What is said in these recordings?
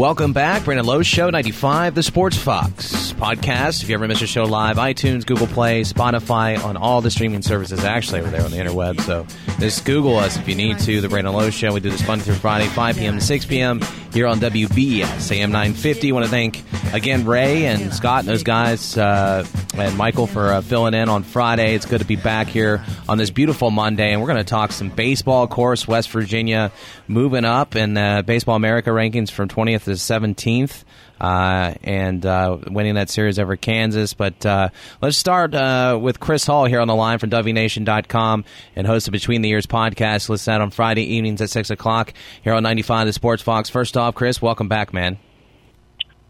Welcome back, Brandon Lowe Show 95, the Sports Fox podcast. If you ever miss a show live, iTunes, Google Play, Spotify, on all the streaming services actually over there on the interweb. So just Google us if you need to. The Brandon Lowe Show. We do this Monday through Friday, 5 p.m. to 6 p.m. here on WBS AM 950. want to thank again Ray and Scott and those guys uh, and Michael for uh, filling in on Friday. It's good to be back here on this beautiful Monday, and we're going to talk some baseball. Of course, West Virginia moving up in the Baseball America rankings from 20th to 17th. Uh, and uh, winning that series over Kansas. But uh, let's start uh, with Chris Hall here on the line from WVNation.com and host of Between the Ears podcast. Listen out on Friday evenings at 6 o'clock here on 95 The Sports Fox. First off, Chris, welcome back, man.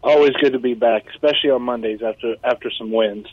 Always good to be back, especially on Mondays after after some wins.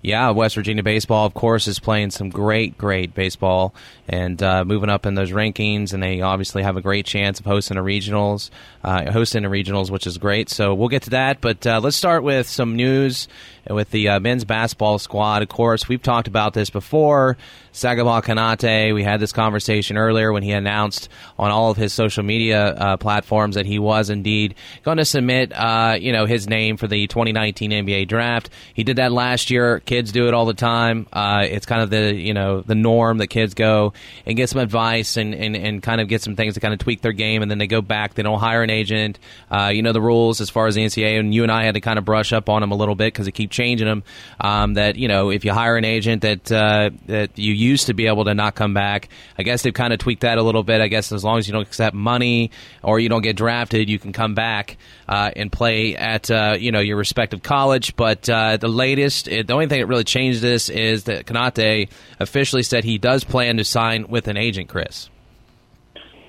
Yeah, West Virginia baseball, of course, is playing some great, great baseball and uh, moving up in those rankings. And they obviously have a great chance of hosting a regionals, uh, hosting a regionals, which is great. So we'll get to that. But uh, let's start with some news with the uh, men's basketball squad. Of course, we've talked about this before. Sagaba Konate, we had this conversation earlier when he announced on all of his social media uh, platforms that he was indeed going to submit, uh, you know, his name for the 2019 NBA draft. He did that last year. Kids do it all the time. Uh, it's kind of the, you know, the norm that kids go and get some advice and, and, and kind of get some things to kind of tweak their game, and then they go back. They don't hire an agent. Uh, you know the rules as far as the NCAA, and you and I had to kind of brush up on them a little bit because they keep changing them. Um, that you know, if you hire an agent that uh, that you used to be able to not come back, I guess they've kind of tweaked that a little bit. I guess as long as you don't accept money or you don't get drafted, you can come back uh, and play at uh, you know your respective college. But uh, the latest, the only thing that really changed this is that Konate officially said he does plan to sign with an agent. Chris.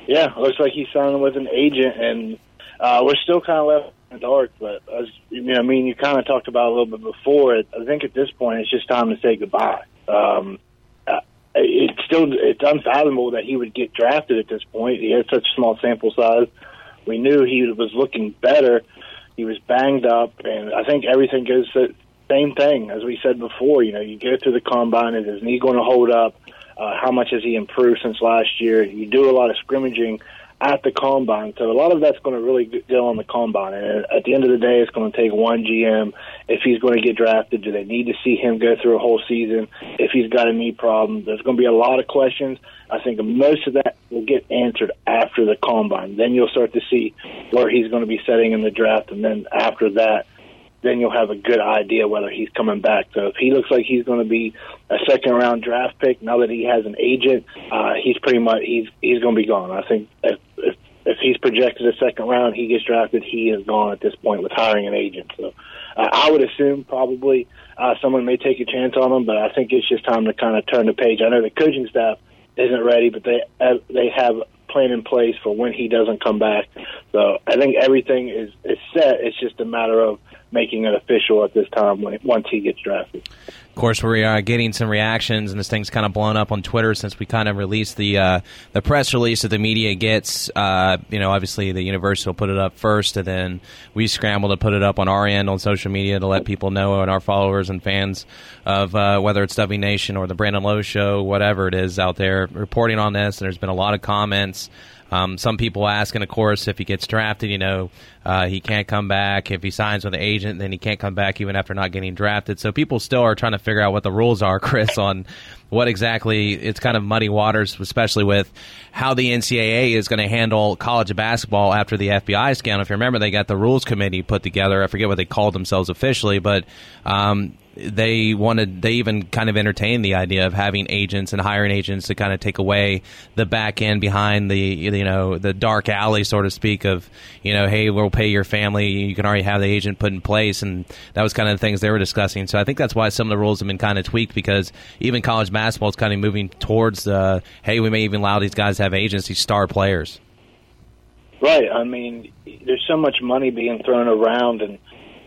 Yeah, looks like he's signing with an agent, and uh, we're still kind of left in the dark. But as you know, I mean, you kind of talked about a little bit before. I think at this point, it's just time to say goodbye. Um, it's still it's unfathomable that he would get drafted at this point. He had such a small sample size. We knew he was looking better. He was banged up, and I think everything goes the same thing as we said before. You know, you get through the combine, is his knee going to hold up? Uh, how much has he improved since last year? You do a lot of scrimmaging at the combine, so a lot of that's going to really go on the combine. And at the end of the day, it's going to take one GM. If he's going to get drafted, do they need to see him go through a whole season? If he's got a knee problem, there's going to be a lot of questions. I think most of that will get answered after the combine. Then you'll start to see where he's going to be setting in the draft, and then after that, then you'll have a good idea whether he's coming back. So if he looks like he's going to be a second round draft pick now that he has an agent, uh, he's pretty much he's he's going to be gone. I think if, if if he's projected a second round, he gets drafted, he is gone at this point with hiring an agent. So uh, I would assume probably uh, someone may take a chance on him, but I think it's just time to kind of turn the page. I know the coaching staff isn't ready, but they uh, they have a plan in place for when he doesn't come back. So I think everything is is set. It's just a matter of making it official at this time when once he gets drafted. Of course, we are getting some reactions, and this thing's kind of blown up on Twitter since we kind of released the uh, the press release that the media gets. Uh, you know, obviously the university will put it up first, and then we scramble to put it up on our end on social media to let people know and our followers and fans of uh, whether it's WV Nation or the Brandon Lowe Show, whatever it is out there, reporting on this. And there's been a lot of comments. Um, some people asking, of course, if he gets drafted, you know, uh, he can't come back. If he signs with an agent, then he can't come back even after not getting drafted. So people still are trying to figure out what the rules are, Chris, on what exactly it's kind of muddy waters, especially with how the NCAA is going to handle college basketball after the FBI scandal. If you remember, they got the rules committee put together. I forget what they called themselves officially, but um, they wanted they even kind of entertained the idea of having agents and hiring agents to kind of take away the back end behind the you know the dark alley so to speak of you know hey we'll pay your family you can already have the agent put in place and that was kind of the things they were discussing. So I think that's why some of the rules have been kind of tweaked because even college basketball is kind of moving towards uh, hey we may even allow these guys to have agents these star players. Right. I mean there's so much money being thrown around and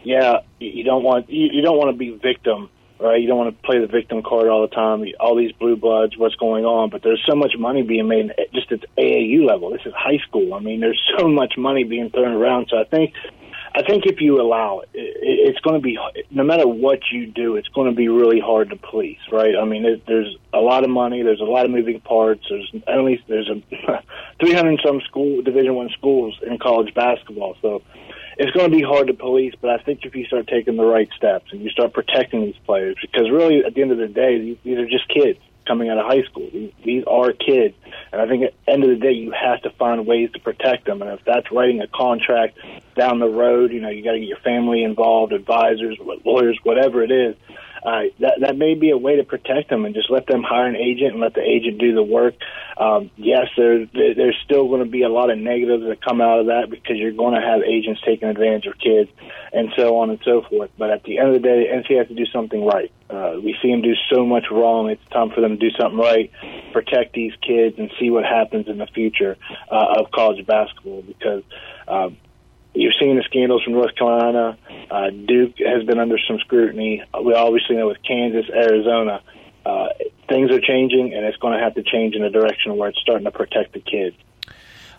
yeah, you don't want you, you don't want to be victim, right? You don't want to play the victim card all the time. All these blue bloods, what's going on? But there's so much money being made eh, just at AAU level. This is high school. I mean, there's so much money being thrown around. So I think, I think if you allow it, it it's going to be no matter what you do, it's going to be really hard to police, right? I mean, it, there's a lot of money. There's a lot of moving parts. There's least there's a 300 some school Division One schools in college basketball. So it's going to be hard to police. But I think if you start taking the right steps and you start protecting these players, because really at the end of the day, these, these are just kids coming out of high school. These, these are kids, and I think at the end of the day, you have to find ways to protect them. And if that's writing a contract down the road, you know, you got to get your family involved, advisors, lawyers, whatever it is uh, that that may be a way to protect them and just let them hire an agent and let the agent do the work. Um, yes, there there's still going to be a lot of negatives that come out of that because you're going to have agents taking advantage of kids and so on and so forth. But at the end of the day, the NCAA has to do something right. Uh, we see them do so much wrong. It's time for them to do something right, protect these kids, and see what happens in the future uh, of college basketball because. Uh, You've seen the scandals from North Carolina. Uh, Duke has been under some scrutiny. We obviously know with Kansas, Arizona, uh, things are changing, and it's going to have to change in a direction where it's starting to protect the kids.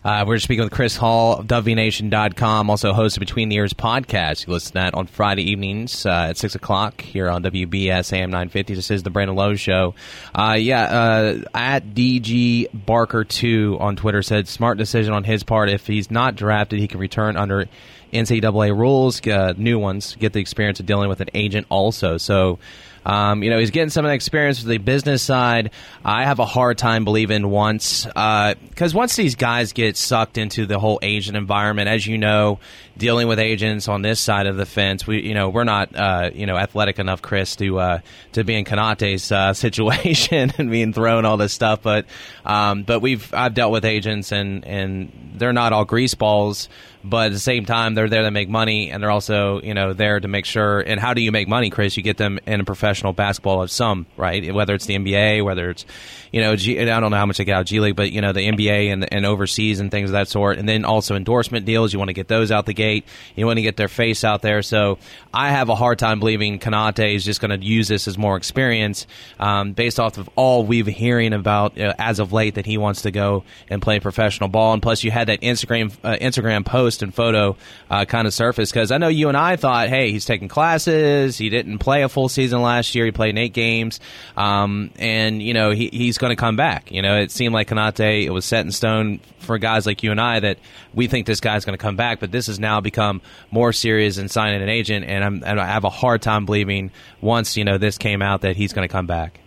Uh, we're speaking with Chris Hall of WVNation.com, also host of Between the Ears podcast. You listen to that on Friday evenings uh, at 6 o'clock here on WBS AM 950. This is the Brandon Lowe Show. Uh, yeah, uh, at DG Barker2 on Twitter said, smart decision on his part. If he's not drafted, he can return under NCAA rules, uh, new ones, get the experience of dealing with an agent also. So, um, you know, he's getting some of the experience with the business side. I have a hard time believing once, because uh, once these guys get sucked into the whole agent environment, as you know, dealing with agents on this side of the fence, we, you know, we're not, uh, you know, athletic enough, Chris, to uh, to be in Konate's uh, situation and being thrown all this stuff. But, um, but we've I've dealt with agents and and they're not all grease balls but at the same time they're there to make money and they're also you know there to make sure and how do you make money chris? You get them in a professional basketball of some right? Whether it's the nba whether it's you know G, i don't know how much they get out of g league but you know the nba and, and overseas and things of that sort. And then also endorsement deals. You want to get those out the gate. You want to get their face out there. So i have a hard time believing konate is just going to use this as more experience um, based off of all we've hearing about uh, as of late that he wants to go and play professional ball. And plus you had that instagram uh, instagram post and photo uh, kind of surfaced because I know you and I thought, hey, he's taking classes. He didn't play a full season last year. He played eight games, um, and you know he, he's going to come back. You know, it seemed like Konate it was set in stone for guys like you and I that we think this guy's going to come back, but this has now become more serious than signing an agent, and, I'm, and I have a hard time believing once you know this came out that he's going to come back.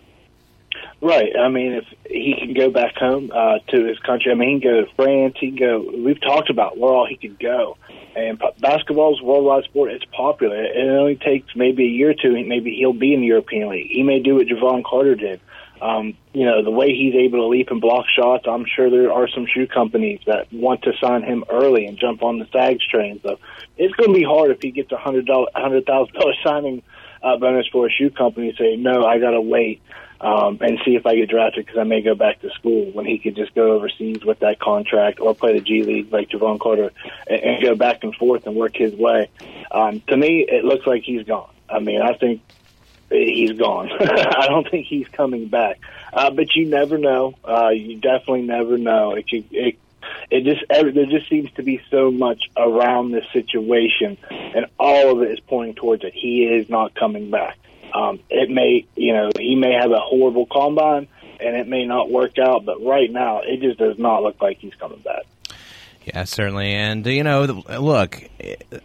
Right. I mean, if he can go back home uh, to his country, I mean, he can go to France. He can go. We've talked about where all he could go. And basketball is a worldwide sport. It's popular. It only takes maybe a year or two. Maybe he'll be in the European League. He may do what Jevon Carter did. Um, you know, the way he's able to leap and block shots, I'm sure there are some shoe companies that want to sign him early and jump on the Sags train. So it's going to be hard if he gets a hundred dollar, hundred thousand dollar signing uh, bonus for a shoe company. Say no, I got to wait um, and see if I get drafted because I may go back to school when he could just go overseas with that contract or play the G League like Jevon Carter and, and go back and forth and work his way. Um, to me, it looks like he's gone. I mean, I think he's gone. I don't think he's coming back. Uh, but you never know. Uh, you definitely never know. It, it it just there just seems to be so much around this situation, and all of it is pointing towards that he is not coming back. Um, it may, you know, he may have a horrible combine and it may not work out, but right now it just does not look like he's coming back. Yeah, certainly. And, you know, look,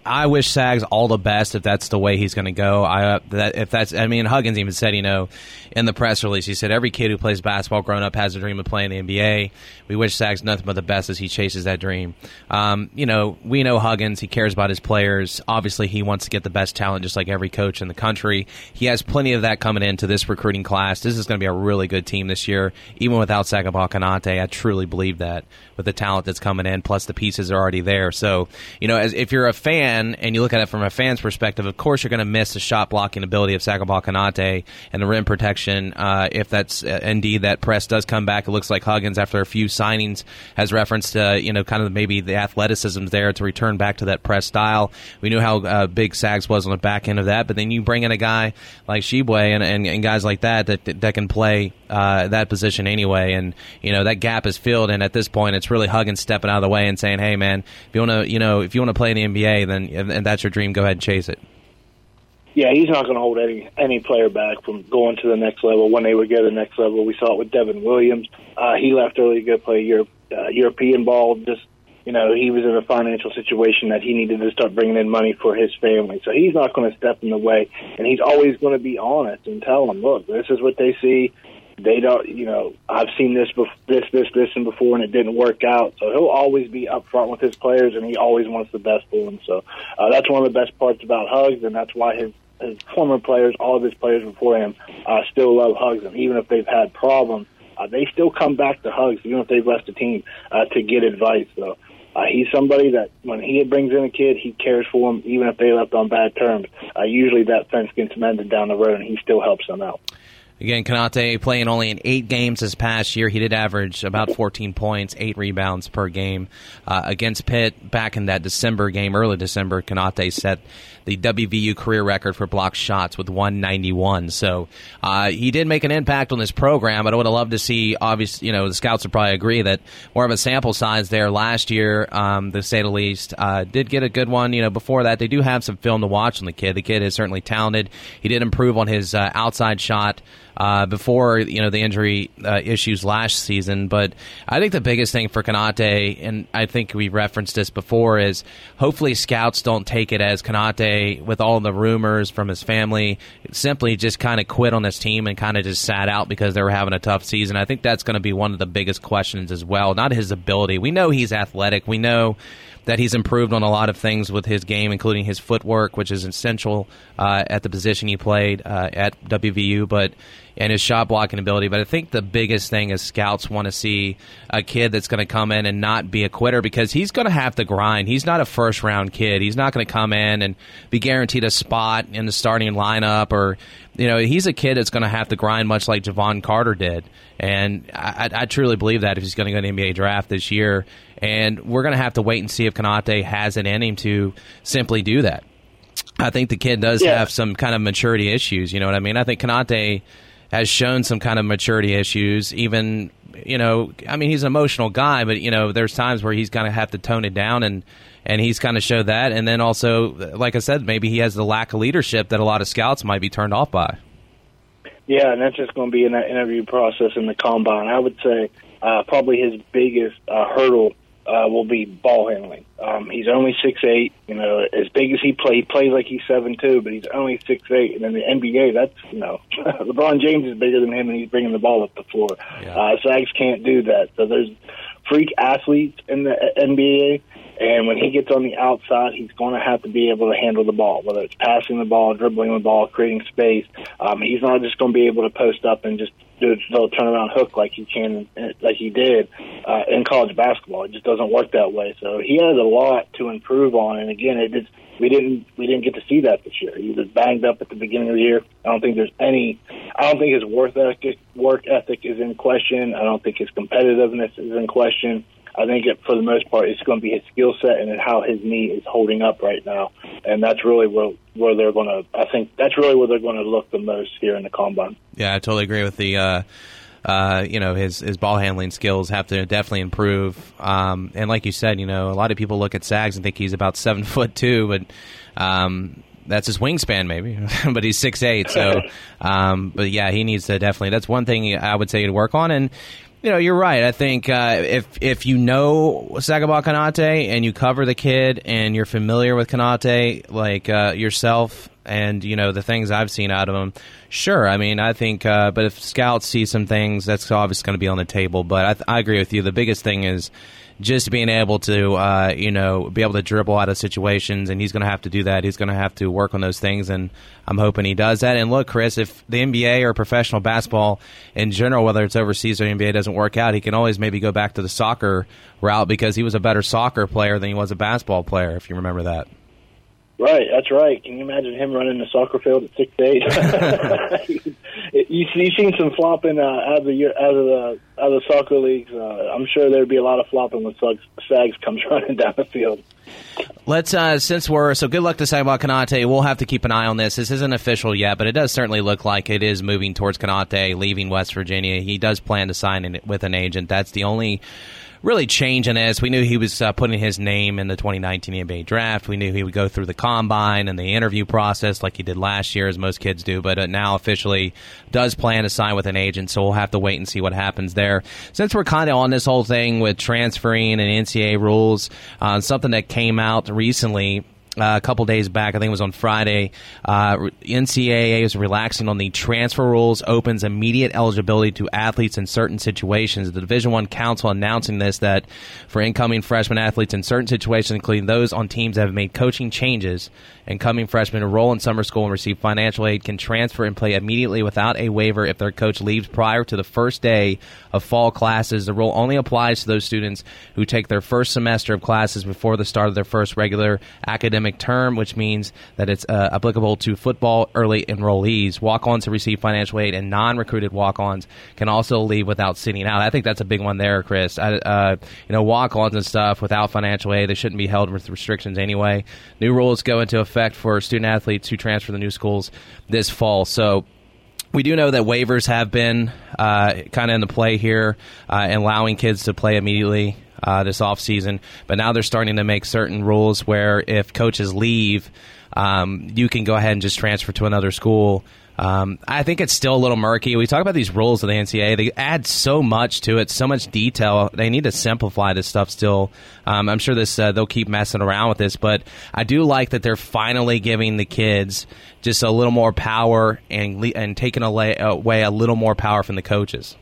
I wish Sags all the best if that's the way he's going to go. I uh, that if that's I mean Huggins even said, you know, in the press release, he said every kid who plays basketball growing up has a dream of playing the NBA. We wish Sags nothing but the best as he chases that dream. Um, you know, we know Huggins, he cares about his players. Obviously, he wants to get the best talent just like every coach in the country. He has plenty of that coming into this recruiting class. This is going to be a really good team this year, even without Sagaba Konate. I truly believe that with the talent that's coming in plus the pieces are already there. So, you know, as if you're a fan and you look at it from a fan's perspective, of course you're going to miss the shot blocking ability of Sagaba Konate and the rim protection. Uh, if that's uh, indeed that press does come back, it looks like Huggins after a few signings has referenced, uh, you know, kind of maybe the athleticism there to return back to that press style. We knew how uh, big Sags was on the back end of that, but then you bring in a guy like Tshiebwe and, and, and guys like that that that can play uh, that position anyway, and you know that gap is filled. And at this point, it's really Huggins stepping out of the way and saying, "Hey, man, if you want to, you know, if you want to play in the NBA, then and that's your dream, go ahead and chase it." Yeah, he's not going to hold any any player back from going to the next level when they would go to the next level. We saw it with Devin Williams. Uh, he left early to go play Europe, uh, European ball. Just you know, he was in a financial situation that he needed to start bringing in money for his family. So he's not going to step in the way, and he's always going to be honest and tell them, look, this is what they see. They don't, you know, I've seen this, bef- this, this, this, and before, and it didn't work out. So he'll always be upfront with his players, and he always wants the best for them. So uh, that's one of the best parts about Hugs, and that's why his his former players, all of his players before him, uh, still love Hugs, and even if they've had problems, uh, they still come back to Hugs, even if they've left the team, uh, to get advice. So uh, he's somebody that when he brings in a kid, he cares for him, even if they left on bad terms. Uh, usually that fence gets mended down the road, and he still helps them out. Again, Konate playing only in eight games this past year. He did average about 14 points, eight rebounds per game. Uh, against Pitt back in that December game, early December, Konate set the WVU career record for blocked shots with 191. So uh, he did make an impact on this program, but I would have loved to see, obviously, you know, the scouts would probably agree that more of a sample size there last year, um, to say the least. Uh, did get a good one. You know, before that, they do have some film to watch on the kid. The kid is certainly talented. He did improve on his uh, outside shot uh, before you know the injury uh, issues last season. But I think the biggest thing for Konate, and I think we referenced this before, is hopefully scouts don't take it as Konate with all the rumors from his family simply just kind of quit on this team and kind of just sat out because they were having a tough season. I think that's going to be one of the biggest questions as well. Not his ability. We know he's athletic. We know that he's improved on a lot of things with his game, including his footwork, which is essential uh, at the position he played uh, at WVU, but and his shot blocking ability. But I think the biggest thing is scouts want to see a kid that's going to come in and not be a quitter because he's going to have to grind. He's not a first round kid. He's not going to come in and be guaranteed a spot in the starting lineup or you know, he's a kid that's going to have to grind much like Jevon Carter did. And I, I truly believe that if he's going to go to the NBA draft this year. And we're going to have to wait and see if Konate has it in him to simply do that. I think the kid does yeah. have some kind of maturity issues. You know what I mean? I think Konate has shown some kind of maturity issues. Even you know, I mean, he's an emotional guy, but you know, there's times where he's going to have to tone it down, and and he's kind of showed that. And then also, like I said, maybe he has the lack of leadership that a lot of scouts might be turned off by. Yeah, and that's just going to be in that interview process in the combine. I would say uh, probably his biggest uh, hurdle uh, will be ball handling. Um, he's only six eight. You know, as big as he plays, he plays like he's seven two, but he's only six eight. And in the NBA, that's you know, LeBron James is bigger than him, and he's bringing the ball up the floor. Yeah. Uh, Sags can't do that. So there's freak athletes in the NBA, and when he gets on the outside, he's going to have to be able to handle the ball, whether it's passing the ball, dribbling the ball, creating space. Um, he's not just going to be able to post up and just do a little turnaround hook like he can, like he did uh, in college basketball. It just doesn't work that way. So he has a lot to improve on. And again, it just we didn't we didn't get to see that this year. He was banged up at the beginning of the year. I don't think there's any. I don't think his work ethic work ethic is in question. I don't think his competitiveness is in question. I think it, for the most part, it's going to be his skill set and how his knee is holding up right now, and that's really where where they're going to. I think that's really where they're going to look the most here in the combine. Yeah, I totally agree with the. Uh, uh, you know his his ball handling skills have to definitely improve. Um, and like you said, you know a lot of people look at Sags and think he's about seven foot two, but um, that's his wingspan maybe, but he's six eight. So, um, but yeah, he needs to definitely. That's one thing I would say to work on. And you know, you're right. I think uh, if if you know Sagaba Konate and you cover the kid and you're familiar with Konate like uh, yourself and you know the things I've seen out of him, sure. I mean, I think, uh, but if scouts see some things, that's obviously going to be on the table. But I, th- I agree with you. The biggest thing is just being able to, uh, you know, be able to dribble out of situations, and he's going to have to do that. He's going to have to work on those things, and I'm hoping he does that. And look, Chris, if the NBA or professional basketball in general, whether it's overseas or NBA, doesn't work out, he can always maybe go back to the soccer route because he was a better soccer player than he was a basketball player, if you remember that. Right, that's right. Can you imagine him running the soccer field at six eight? you you've seen some flopping uh, out of the out of the out of the soccer leagues. Uh, I'm sure there'd be a lot of flopping when Sags, Sags comes running down the field. Let's uh, since we're so good luck to Sagaba Konate. We'll have to keep an eye on this. This isn't official yet, but it does certainly look like it is moving towards Konate leaving West Virginia. He does plan to sign in with an agent. That's the only really changing this. We knew he was uh, putting his name in the 2019 NBA draft. We knew he would go through the combine and the interview process like he did last year, as most kids do. But uh, now officially does plan to sign with an agent, so we'll have to wait and see what happens there. Since we're kind of on this whole thing with transferring and NCAA rules, uh, something that came out recently uh, a couple days back, I think it was on Friday, uh, NCAA is relaxing on the transfer rules, opens immediate eligibility to athletes in certain situations. The Division One Council announcing this that for incoming freshman athletes in certain situations, including those on teams that have made coaching changes, incoming freshmen enroll in summer school and receive financial aid can transfer and play immediately without a waiver if their coach leaves prior to the first day of fall classes. The rule only applies to those students who take their first semester of classes before the start of their first regular academic term, which means that it's uh, applicable to football early enrollees. Walk ons who receive financial aid and non recruited walk ons can also leave without sitting out. I think that's a big one there, Chris. I, uh, you know, walk ons and stuff without financial aid, they shouldn't be held with restrictions anyway. New rules go into effect effect for student athletes who transfer to new schools this fall. So we do know that waivers have been uh, kind of in the play here uh, allowing kids to play immediately uh, this offseason. But now they're starting to make certain rules where if coaches leave, um, you can go ahead and just transfer to another school um, I think it's still a little murky. We talk about these rules of the NCAA; they add so much to it, so much detail. They need to simplify this stuff. Still, um, I'm sure this uh, they'll keep messing around with this, but I do like that they're finally giving the kids just a little more power and and taking away, away a little more power from the coaches.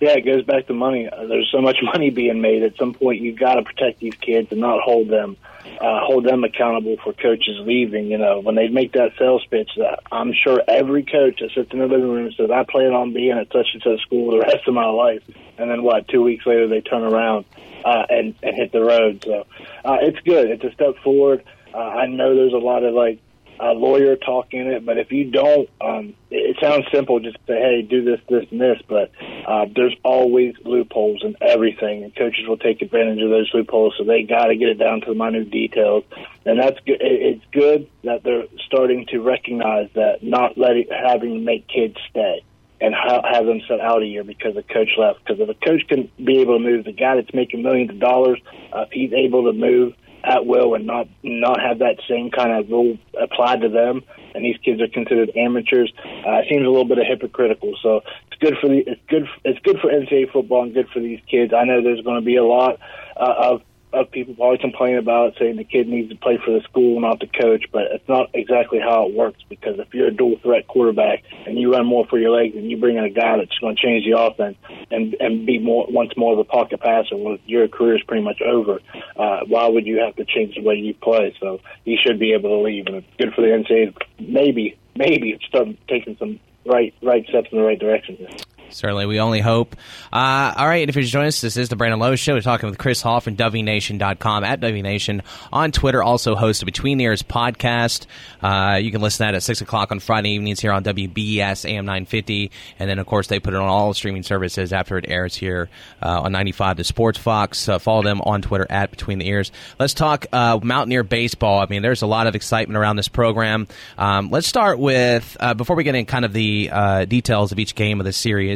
Yeah, it goes back to money. Uh, there's so much money being made. At some point, you've got to protect these kids and not hold them uh, hold them accountable for coaches leaving. You know, when they make that sales pitch, that I'm sure every coach that sits in the living room says, "I plan on being at such and such school the rest of my life," and then what? Two weeks later, they turn around uh, and and hit the road. So uh, it's good. It's a step forward. Uh, I know there's a lot of like a lawyer talk in it. But if you don't, um, it, sounds simple. Just say, hey, do this, this, and this. But uh, there's always loopholes in everything, and coaches will take advantage of those loopholes. So they got to get it down to the minute details, and that's good. It's good that they're starting to recognize that not letting having to make kids stay and have them set out a year because the coach left. Because if a coach can be able to move the guy that's making millions of dollars, uh, if he's able to move at will and not not have that same kind of rule applied to them. And these kids are considered amateurs. Uh, it seems a little bit of hypocritical. So it's good for the it's good it's good for NCAA football and good for these kids. I know there's going to be a lot uh, of of people probably complaining about saying the kid needs to play for the school, not the coach. But it's not exactly how it works because if you're a dual threat quarterback and you run more for your legs and you bring in a guy that's going to change the offense and and be more once more of a pocket passer, well, your career is pretty much over. Uh, why would you have to change the way you play? So you should be able to leave, and it's good for the NCAA. Maybe maybe start taking some right right steps in the right direction. Certainly, we only hope. Uh, all right, and if you're joining us, this is the Brandon Lowe Show. We're talking with Chris Hall from WVNation.com at WNation on Twitter. Also hosts a Between the Ears podcast. Uh, you can listen to that at 6 o'clock on Friday evenings here on WBS AM 950. And then, of course, they put it on all streaming services after it airs here uh, on 95 The Sports Fox. Uh, follow them on Twitter at Between the Ears. Let's talk uh, Mountaineer baseball. I mean, there's a lot of excitement around this program. Um, let's start with, uh, before we get in kind of the details of each game of the series,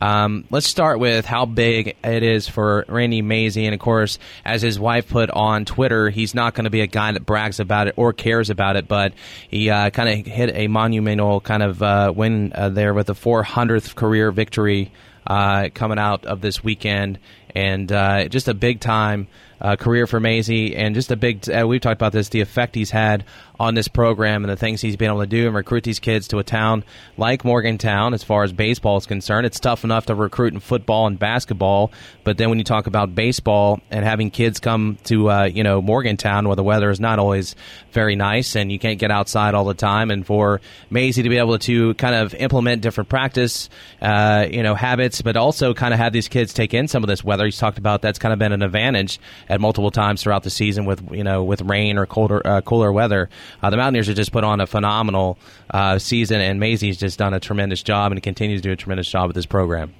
um, let's start with how big it is for Randy Mazey. And of course, as his wife put on Twitter, he's not going to be a guy that brags about it or cares about it, but he uh, kind of hit a monumental kind of uh, win uh, there with a 400th career victory uh, coming out of this weekend. And uh, just a big time uh, career for Mazey, and just a big. Uh, we've talked about this, the effect he's had on this program and the things he's been able to do and recruit these kids to a town like Morgantown. As far as baseball is concerned, it's tough enough to recruit in football and basketball, but then when you talk about baseball and having kids come to uh, you know Morgantown where the weather is not always very nice and you can't get outside all the time, and for Mazey to be able to kind of implement different practice, uh, you know, habits, but also kind of have these kids take in some of this weather. He's talked about that's kind of been an advantage at multiple times throughout the season with you know with rain or colder uh, cooler weather. Uh, the Mountaineers have just put on a phenomenal uh, season, and Mazey's just done a tremendous job, and continues to do a tremendous job with this program.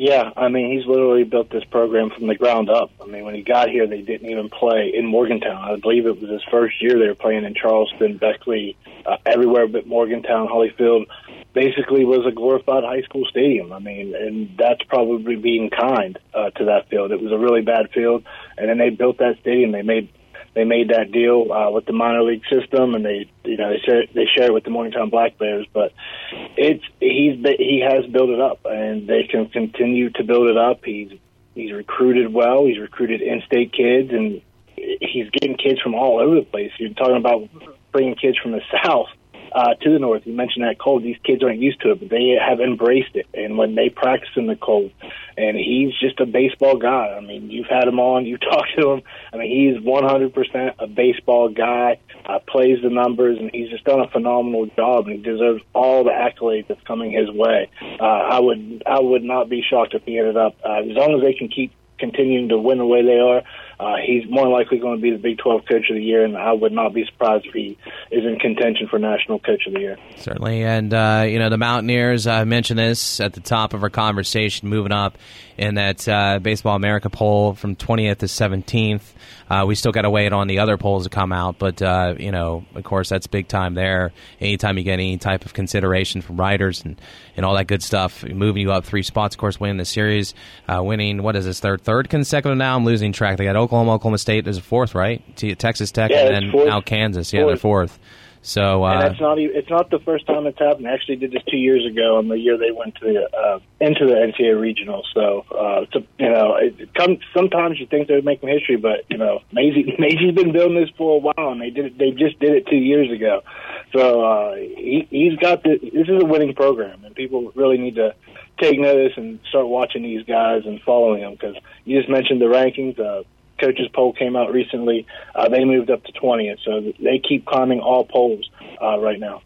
Yeah, I mean, he's literally built this program from the ground up. I mean, when he got here, they didn't even play in Morgantown. I believe it was his first year they were playing in Charleston, Beckley, uh, everywhere but Morgantown, Hawley Field. basically was a glorified high school stadium. I mean, and that's probably being kind uh, to that field. It was a really bad field, and then they built that stadium. They made they made that deal uh, with the minor league system, and they you know they share they share it with the Morgantown Black Bears. But it's he's he has built it up, and they can continue to build it up. He's he's recruited well. He's recruited in-state kids, and he's getting kids from all over the place. You're talking about bringing kids from the south uh, to the north. You mentioned that cold. These kids aren't used to it, but they have embraced it. And when they practice in the cold, and he's just a baseball guy. I mean, you've had him on, you talked to him. I mean, he's 100% a baseball guy. Uh, plays the numbers, and he's just done a phenomenal job, and he deserves all the accolades that's coming his way. Uh, I would I would not be shocked if he ended up uh, as long as they can keep continuing to win the way they are, uh, he's more likely going to be the Big 12 Coach of the Year, and I would not be surprised if he is in contention for National Coach of the Year. Certainly, and uh, you know the Mountaineers. I mentioned this at the top of our conversation, moving up in that uh, Baseball America poll from 20th to 17th. Uh, we still got to wait on the other polls to come out, but uh, you know, of course, that's big time there. Anytime you get any type of consideration from writers and, and all that good stuff, moving you up three spots. Of course, winning the series, uh, winning what is this third third consecutive now? I'm losing track. They got Oklahoma, Oklahoma State is fourth, right? Texas Tech, yeah, and then now Kansas. Yeah, fourth. they're fourth. So uh, and that's not even, it's not the first time it's happened. I actually did this two years ago on the year they went to the uh, into the NCAA regional. So uh, to, you know, it comes sometimes you think they're making history, but you know, Mazey Mazey's been building this for a while, and they did it, they just did it two years ago. So uh, he, he's got the, this is a winning program, and people really need to take notice and start watching these guys and following them because you just mentioned the rankings. Uh, coaches poll came out recently. Uh, they moved up to 20th, so they keep climbing all polls uh, right now.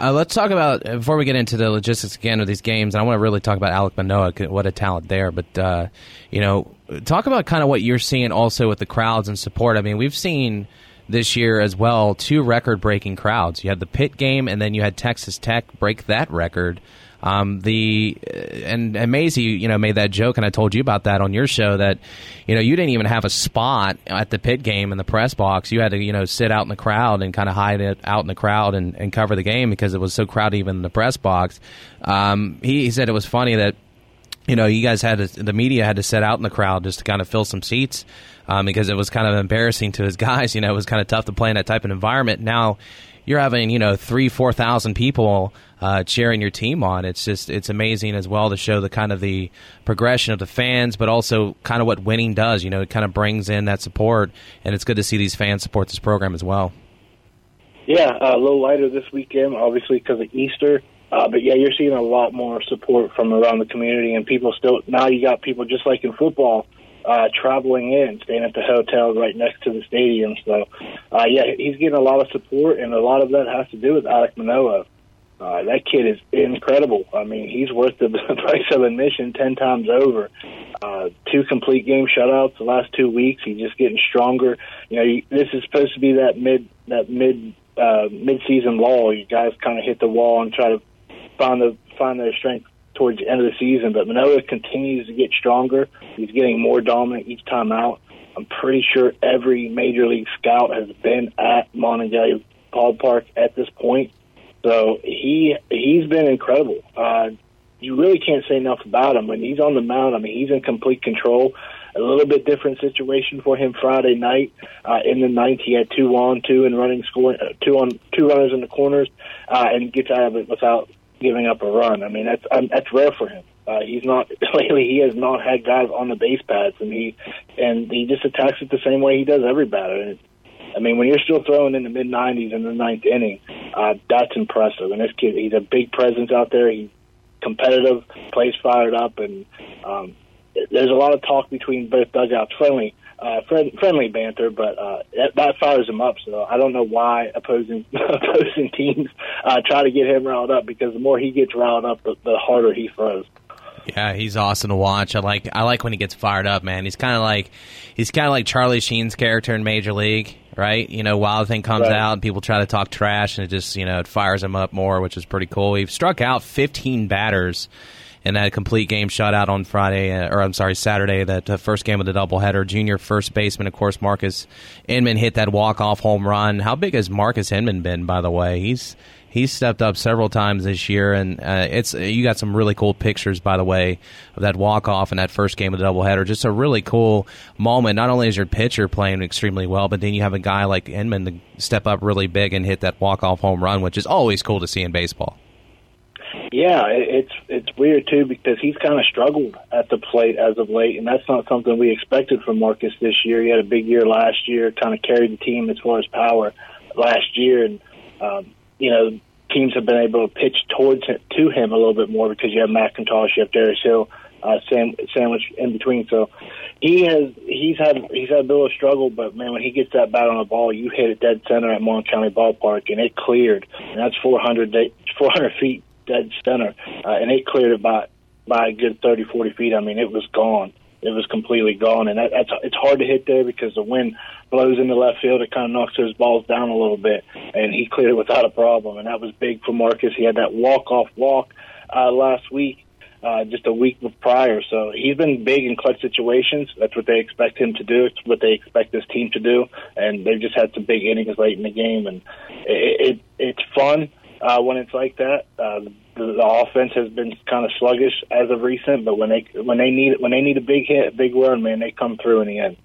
Uh, let's talk about before we get into the logistics again of these games. And I want to really talk about Alek Manoah. What a talent there! But uh, you know, talk about kind of what you're seeing also with the crowds and support. I mean, we've seen this year as well two record-breaking crowds. You had the Pitt game, and then you had Texas Tech break that record. Um, the uh, and and Mazey, you know, made that joke, and I told you about that on your show that you know you didn't even have a spot at the Pitt game in the press box. You had to you know sit out in the crowd and kind of hide it out in the crowd and, and cover the game because it was so crowded even in the press box. Um, he, he said it was funny that you know, you guys had to, the media had to set out in the crowd just to kind of fill some seats um, because it was kind of embarrassing to his guys. You know, it was kind of tough to play in that type of environment. Now you're having you know three four thousand people uh, cheering your team on. It's just it's amazing as well to show the kind of the progression of the fans, but also kind of what winning does. You know, it kind of brings in that support, and it's good to see these fans support this program as well. Yeah, uh, a little lighter this weekend, obviously because of Easter. Uh, but yeah, you're seeing a lot more support from around the community, and people still now you got people just like in football uh, traveling in, staying at the hotel right next to the stadium. So, uh, yeah, he's getting a lot of support, and a lot of that has to do with Alek Manoah. Uh, that kid is incredible. I mean, he's worth the price of admission ten times over. Uh, two complete game shutouts the last two weeks. He's just getting stronger. You know, you, this is supposed to be that mid that mid uh, mid season lull. You guys kind of hit the wall and try to find the find their strength towards the end of the season. But Manoah continues to get stronger. He's getting more dominant each time out. I'm pretty sure every major league scout has been at Monongalia Ballpark at this point. So he he's been incredible. Uh, you really can't say enough about him. When he's on the mound, I mean, he's in complete control. A little bit different situation for him Friday night. Uh, in the ninth, he had two on, two and running scoring, uh, two on, two runners in the corners, uh, and gets out of it without giving up a run. I mean, that's um, that's rare for him. Uh, he's not lately. He has not had guys on the base pads, and he and he just attacks it the same way he does every batter. And I mean, when you're still throwing in the mid 90s in the ninth inning, uh, that's impressive. And this kid, he's a big presence out there. He's competitive, plays fired up, and um, there's a lot of talk between both dugouts. Friendly uh, friend, friendly banter, but uh, that, that fires him up. So I don't know why opposing opposing teams uh, try to get him riled up because the more he gets riled up, the, the harder he throws. Yeah, he's awesome to watch. I like I like when he gets fired up, man. He's kind of like he's kind of like Charlie Sheen's character in Major League, right? You know, Wild Thing comes right. out and people try to talk trash, and it just you know it fires him up more, which is pretty cool. He struck out 15 batters in that complete game shutout on Friday, uh, or I'm sorry, Saturday, that uh, first game of the doubleheader. Junior first baseman, of course, Marques Inman hit that walk off home run. How big has Marques Inman been, by the way? He's he's stepped up several times this year, and uh, it's you got some really cool pictures, by the way, of that walk off and that first game of the doubleheader. Just a really cool moment. Not only is your pitcher playing extremely well, but then you have a guy like Inman to step up really big and hit that walk off home run, which is always cool to see in baseball. Yeah, it's it's weird too because he's kind of struggled at the plate as of late, and that's not something we expected from Marques this year. He had a big year last year, kind of carried the team as far as power last year, and um, you know, teams have been able to pitch towards him, to him a little bit more because you have McIntosh, you have Darius Hill, uh, sandwich in between. So he has he's had he's had a a struggle, but man, when he gets that bat on the ball, you hit it dead center at Mon County Ballpark, and it cleared, and that's 400 400 feet dead center, uh, and it cleared it by by a good 30, 40 feet. I mean, it was gone it was completely gone. And that, that's it's hard to hit there because the wind blows into left field. It kind of knocks those balls down a little bit, and he cleared it without a problem. And that was big for Marques. He had that walk off walk uh, last week. Uh, just a week prior, so he's been big in clutch situations. That's what they expect him to do. It's what they expect this team to do, and they've just had some big innings late in the game, and it, it it's fun uh, when it's like that. Uh, the, offense has been kind of sluggish as of recent, but when they when they need when they need a big hit, big run, man, they come through in the end.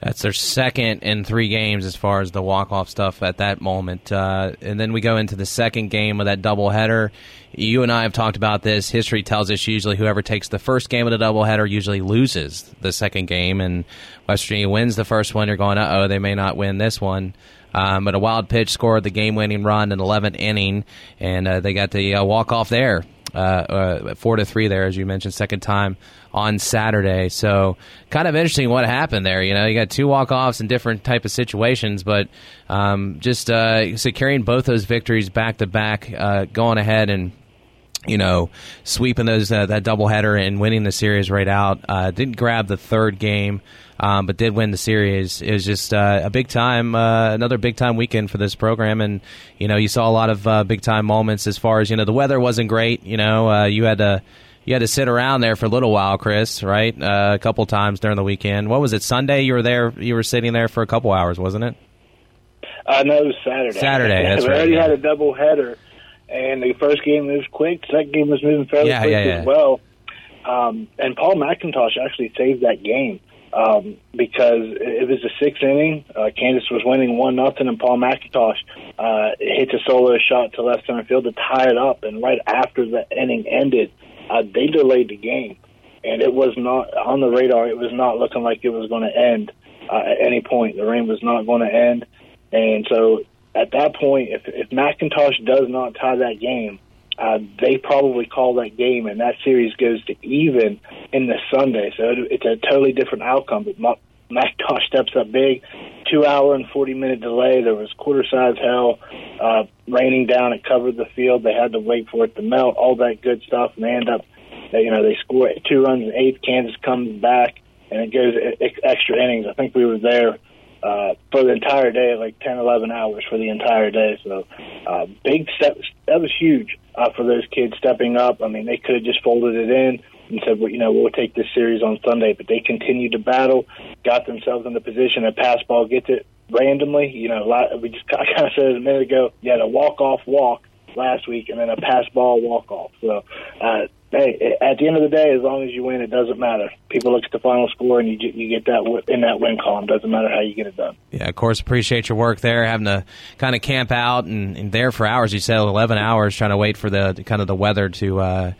That's their second in three games as far as the walk off stuff at that moment. Uh, and then we go into the second game of that doubleheader. You and I have talked about this. History tells us usually whoever takes the first game of the doubleheader usually loses the second game, and West Virginia wins the first one. You're going, uh oh, they may not win this one. Um, but a wild pitch scored the game-winning run in the 11th inning, and uh, they got the uh, walk-off there, uh, uh, four to three there, as you mentioned, second time on Saturday. So kind of interesting what happened there. You know, you got two walk-offs in different type of situations, but um, just uh, securing both those victories back to back, uh, going ahead and you know, sweeping those uh, that doubleheader and winning the series right out. Uh, didn't grab the third game um, but did win the series. It was just uh, a big time, uh, another big time weekend for this program, and you know you saw a lot of uh, big time moments as far as you know the weather wasn't great. You know uh, you had to you had to sit around there for a little while, Chris, right? Uh, a couple times during the weekend. What was it? Sunday? You were there. You were sitting there for a couple hours, wasn't it? Uh, no, it was Saturday. Saturday. That's we right. already yeah. had a double header, and the first game was quick. Second game was moving fairly Yeah, quick yeah, yeah. as well. Um, and Paul McIntosh actually saved that game um, because it was the sixth inning. Uh, Kansas was winning one nothing, and Paul McIntosh uh, hits a solo shot to left center field to tie it up. And right after the inning ended, uh, they delayed the game, and it was not on the radar. It was not looking like it was going to end uh, at any point. The rain was not going to end, and so at that point, if if McIntosh does not tie that game, uh, they probably call that game, and that series goes to even in the Sunday. So it, it's a totally different outcome. But Ma- McIntosh steps up big. Two hour and 40 minute delay. There was quarter size hell, uh, raining down. It covered the field. They had to wait for it to melt, all that good stuff. And they end up, they, you know, they score two runs in eighth. Kansas comes back, and it goes extra innings. I think we were there uh, for the entire day, like 10, 11 hours for the entire day. So, uh, big step. That was huge uh, for those kids stepping up. I mean, they could have just folded it in and said, well, you know, we'll take this series on Sunday, but they continued to battle, got themselves in the position. A pass ball gets it randomly. You know, a lot, we just kind of said it a minute ago, you had a walk off walk last week and then a pass ball walk off. So, uh, hey, at the end of the day, as long as you win, it doesn't matter. People look at the final score and you get, you get that in that win column. Doesn't matter how you get it done. Yeah, of course, appreciate your work there, having to kind of camp out and, and there for hours. You said 11 hours trying to wait for the kind of the weather to, uh,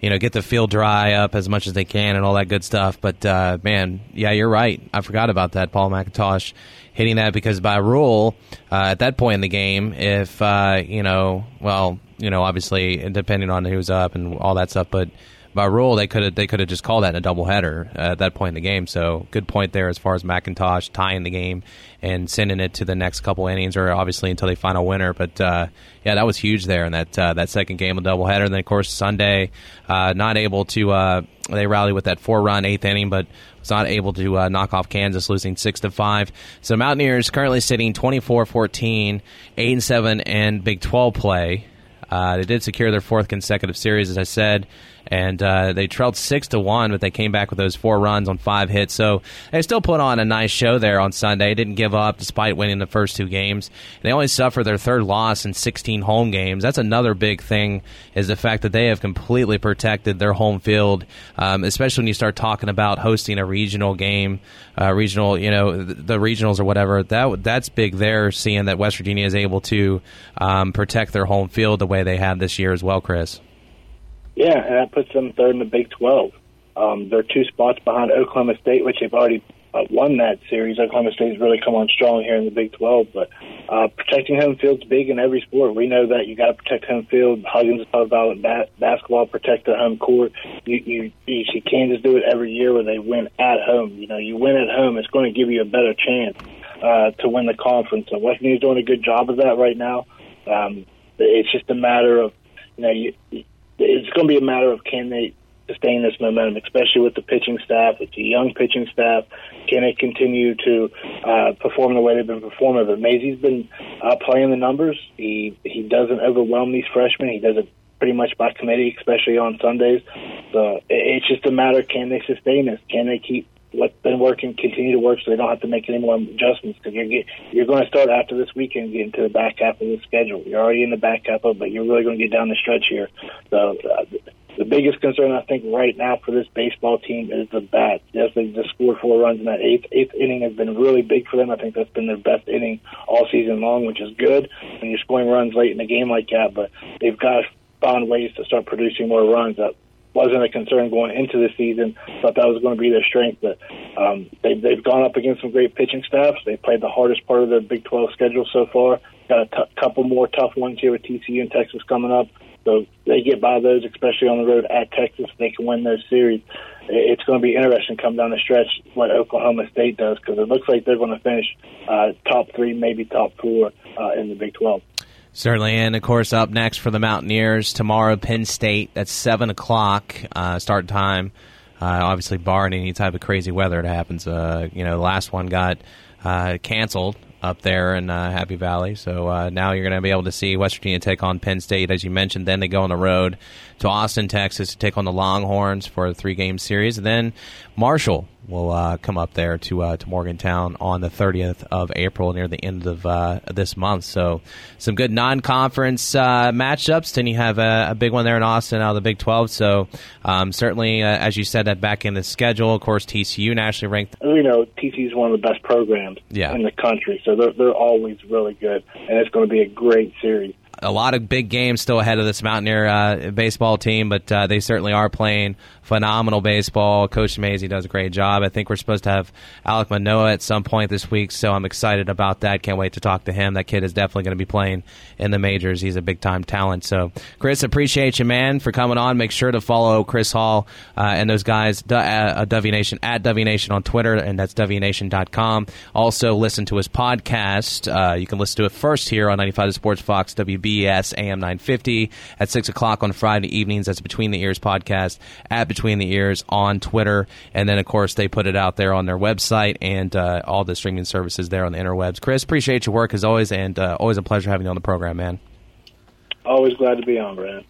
you know, get the field dry up as much as they can and all that good stuff. But, uh, man, yeah, you're right. I forgot about that, Paul McIntosh hitting that because by rule, uh, at that point in the game, if, uh, you know, well, you know, obviously, depending on who's up and all that stuff, but by rule, they could have they could have just called that a doubleheader uh, at that point in the game. So good point there as far as McIntosh tying the game and sending it to the next couple innings, or obviously until they find a winner. But uh, yeah, that was huge there in that uh, that second game of doubleheader. And then of course Sunday, uh, not able to uh, they rallied with that four run eighth inning, but not able to uh, knock off Kansas, losing six to five. So Mountaineers currently sitting 24-14, 8 and seven, and Big 12 play. Uh, they did secure their fourth consecutive series, as I said, and uh, they trailed six to one, but they came back with those four runs on five hits. So they still put on a nice show there on Sunday. Didn't give up despite winning the first two games. They only suffered their third loss in 16 home games. That's another big thing is the fact that they have completely protected their home field, um, especially when you start talking about hosting a regional game, uh, regional, you know, the, regionals or whatever. That that's big there. Seeing that West Virginia is able to um, protect their home field the way they have this year as well, Chris. Yeah, and that puts them third in the Big 12. Um, they're two spots behind Oklahoma State, which they've already uh, won that series. Oklahoma State's really come on strong here in the Big 12, but uh, protecting home field's big in every sport. We know that you got to protect home field. Huggins talked about it, ba- basketball, protect the home court. You, you, you see Kansas do it every year where they win at home. You know, you win at home, it's going to give you a better chance uh, to win the conference. And West Virginia's doing a good job of that right now. Um, it's just a matter of, you know, you, it's going to be a matter of can they sustain this momentum, especially with the pitching staff. It's a young pitching staff. Can they continue to uh, perform the way they've been performing? But Mazey's been uh, playing the numbers. He he doesn't overwhelm these freshmen. He does it pretty much by committee, especially on Sundays. So it's just a matter: can they sustain this? Can they keep been working continue to work so they don't have to make any more adjustments because you're get, you're going to start after this weekend get into the back half of the schedule. You're already in the back half of, it, but you're really going to get down the stretch here. So uh, the biggest concern I think right now for this baseball team is the bat. Yes, they just scored four runs in that eighth eighth inning has been really big for them. I think that's been their best inning all season long, which is good when you're scoring runs late in a game like that. But they've got to find ways to start producing more runs. That wasn't a concern going into the season. Thought that was going to be their strength, but um, they, they've gone up against some great pitching staffs. They played the hardest part of their Big 12 schedule so far. Got a t- couple more tough ones here with TCU and Texas coming up. So they get by those, especially on the road at Texas. They can win those series. It's going to be interesting come down the stretch what Oklahoma State does because it looks like they're going to finish uh, top three, maybe top four uh, in the Big 12. Certainly, and of course, up next for the Mountaineers tomorrow, Penn State. That's seven o'clock uh, start time. Uh, obviously, barring any type of crazy weather that happens. Uh, you know, the last one got uh, canceled up there in uh, Happy Valley. So uh, now you're going to be able to see West Virginia take on Penn State, as you mentioned. Then they go on the road to Austin, Texas, to take on the Longhorns for a three-game series. And then Marshall will uh, come up there to uh, to Morgantown on the 30th of April, near the end of uh, this month. So some good non-conference uh, matchups. Then you have a, a, big one there in Austin out of the Big 12. So um, certainly, uh, as you said, that back in the schedule. Of course, TCU nationally ranked. You know, TCU is one of the best programs yeah. in the country, so they're they're always really good, and it's going to be a great series a lot of big games still ahead of this Mountaineer uh, baseball team, but uh, they certainly are playing phenomenal baseball. Coach Mazey does a great job. I think we're supposed to have Alek Manoah at some point this week, so I'm excited about that. Can't wait to talk to him. That kid is definitely going to be playing in the majors. He's a big time talent. So, Chris, appreciate you, man, for coming on. Make sure to follow Chris Hall uh, and those guys, uh, uh WV Nation, at WV Nation on Twitter, and that's WVNation.com. Also, listen to his podcast. Uh, you can listen to it first here on 95 Sports Fox, WBS AM 950 at 6 o'clock on Friday evenings. That's Between the Ears podcast at between the ears on Twitter, and then of course they put it out there on their website and uh, all the streaming services there on the interwebs. Chris, appreciate your work as always, and uh, always a pleasure having you on the program, man. Always glad to be on, Brad.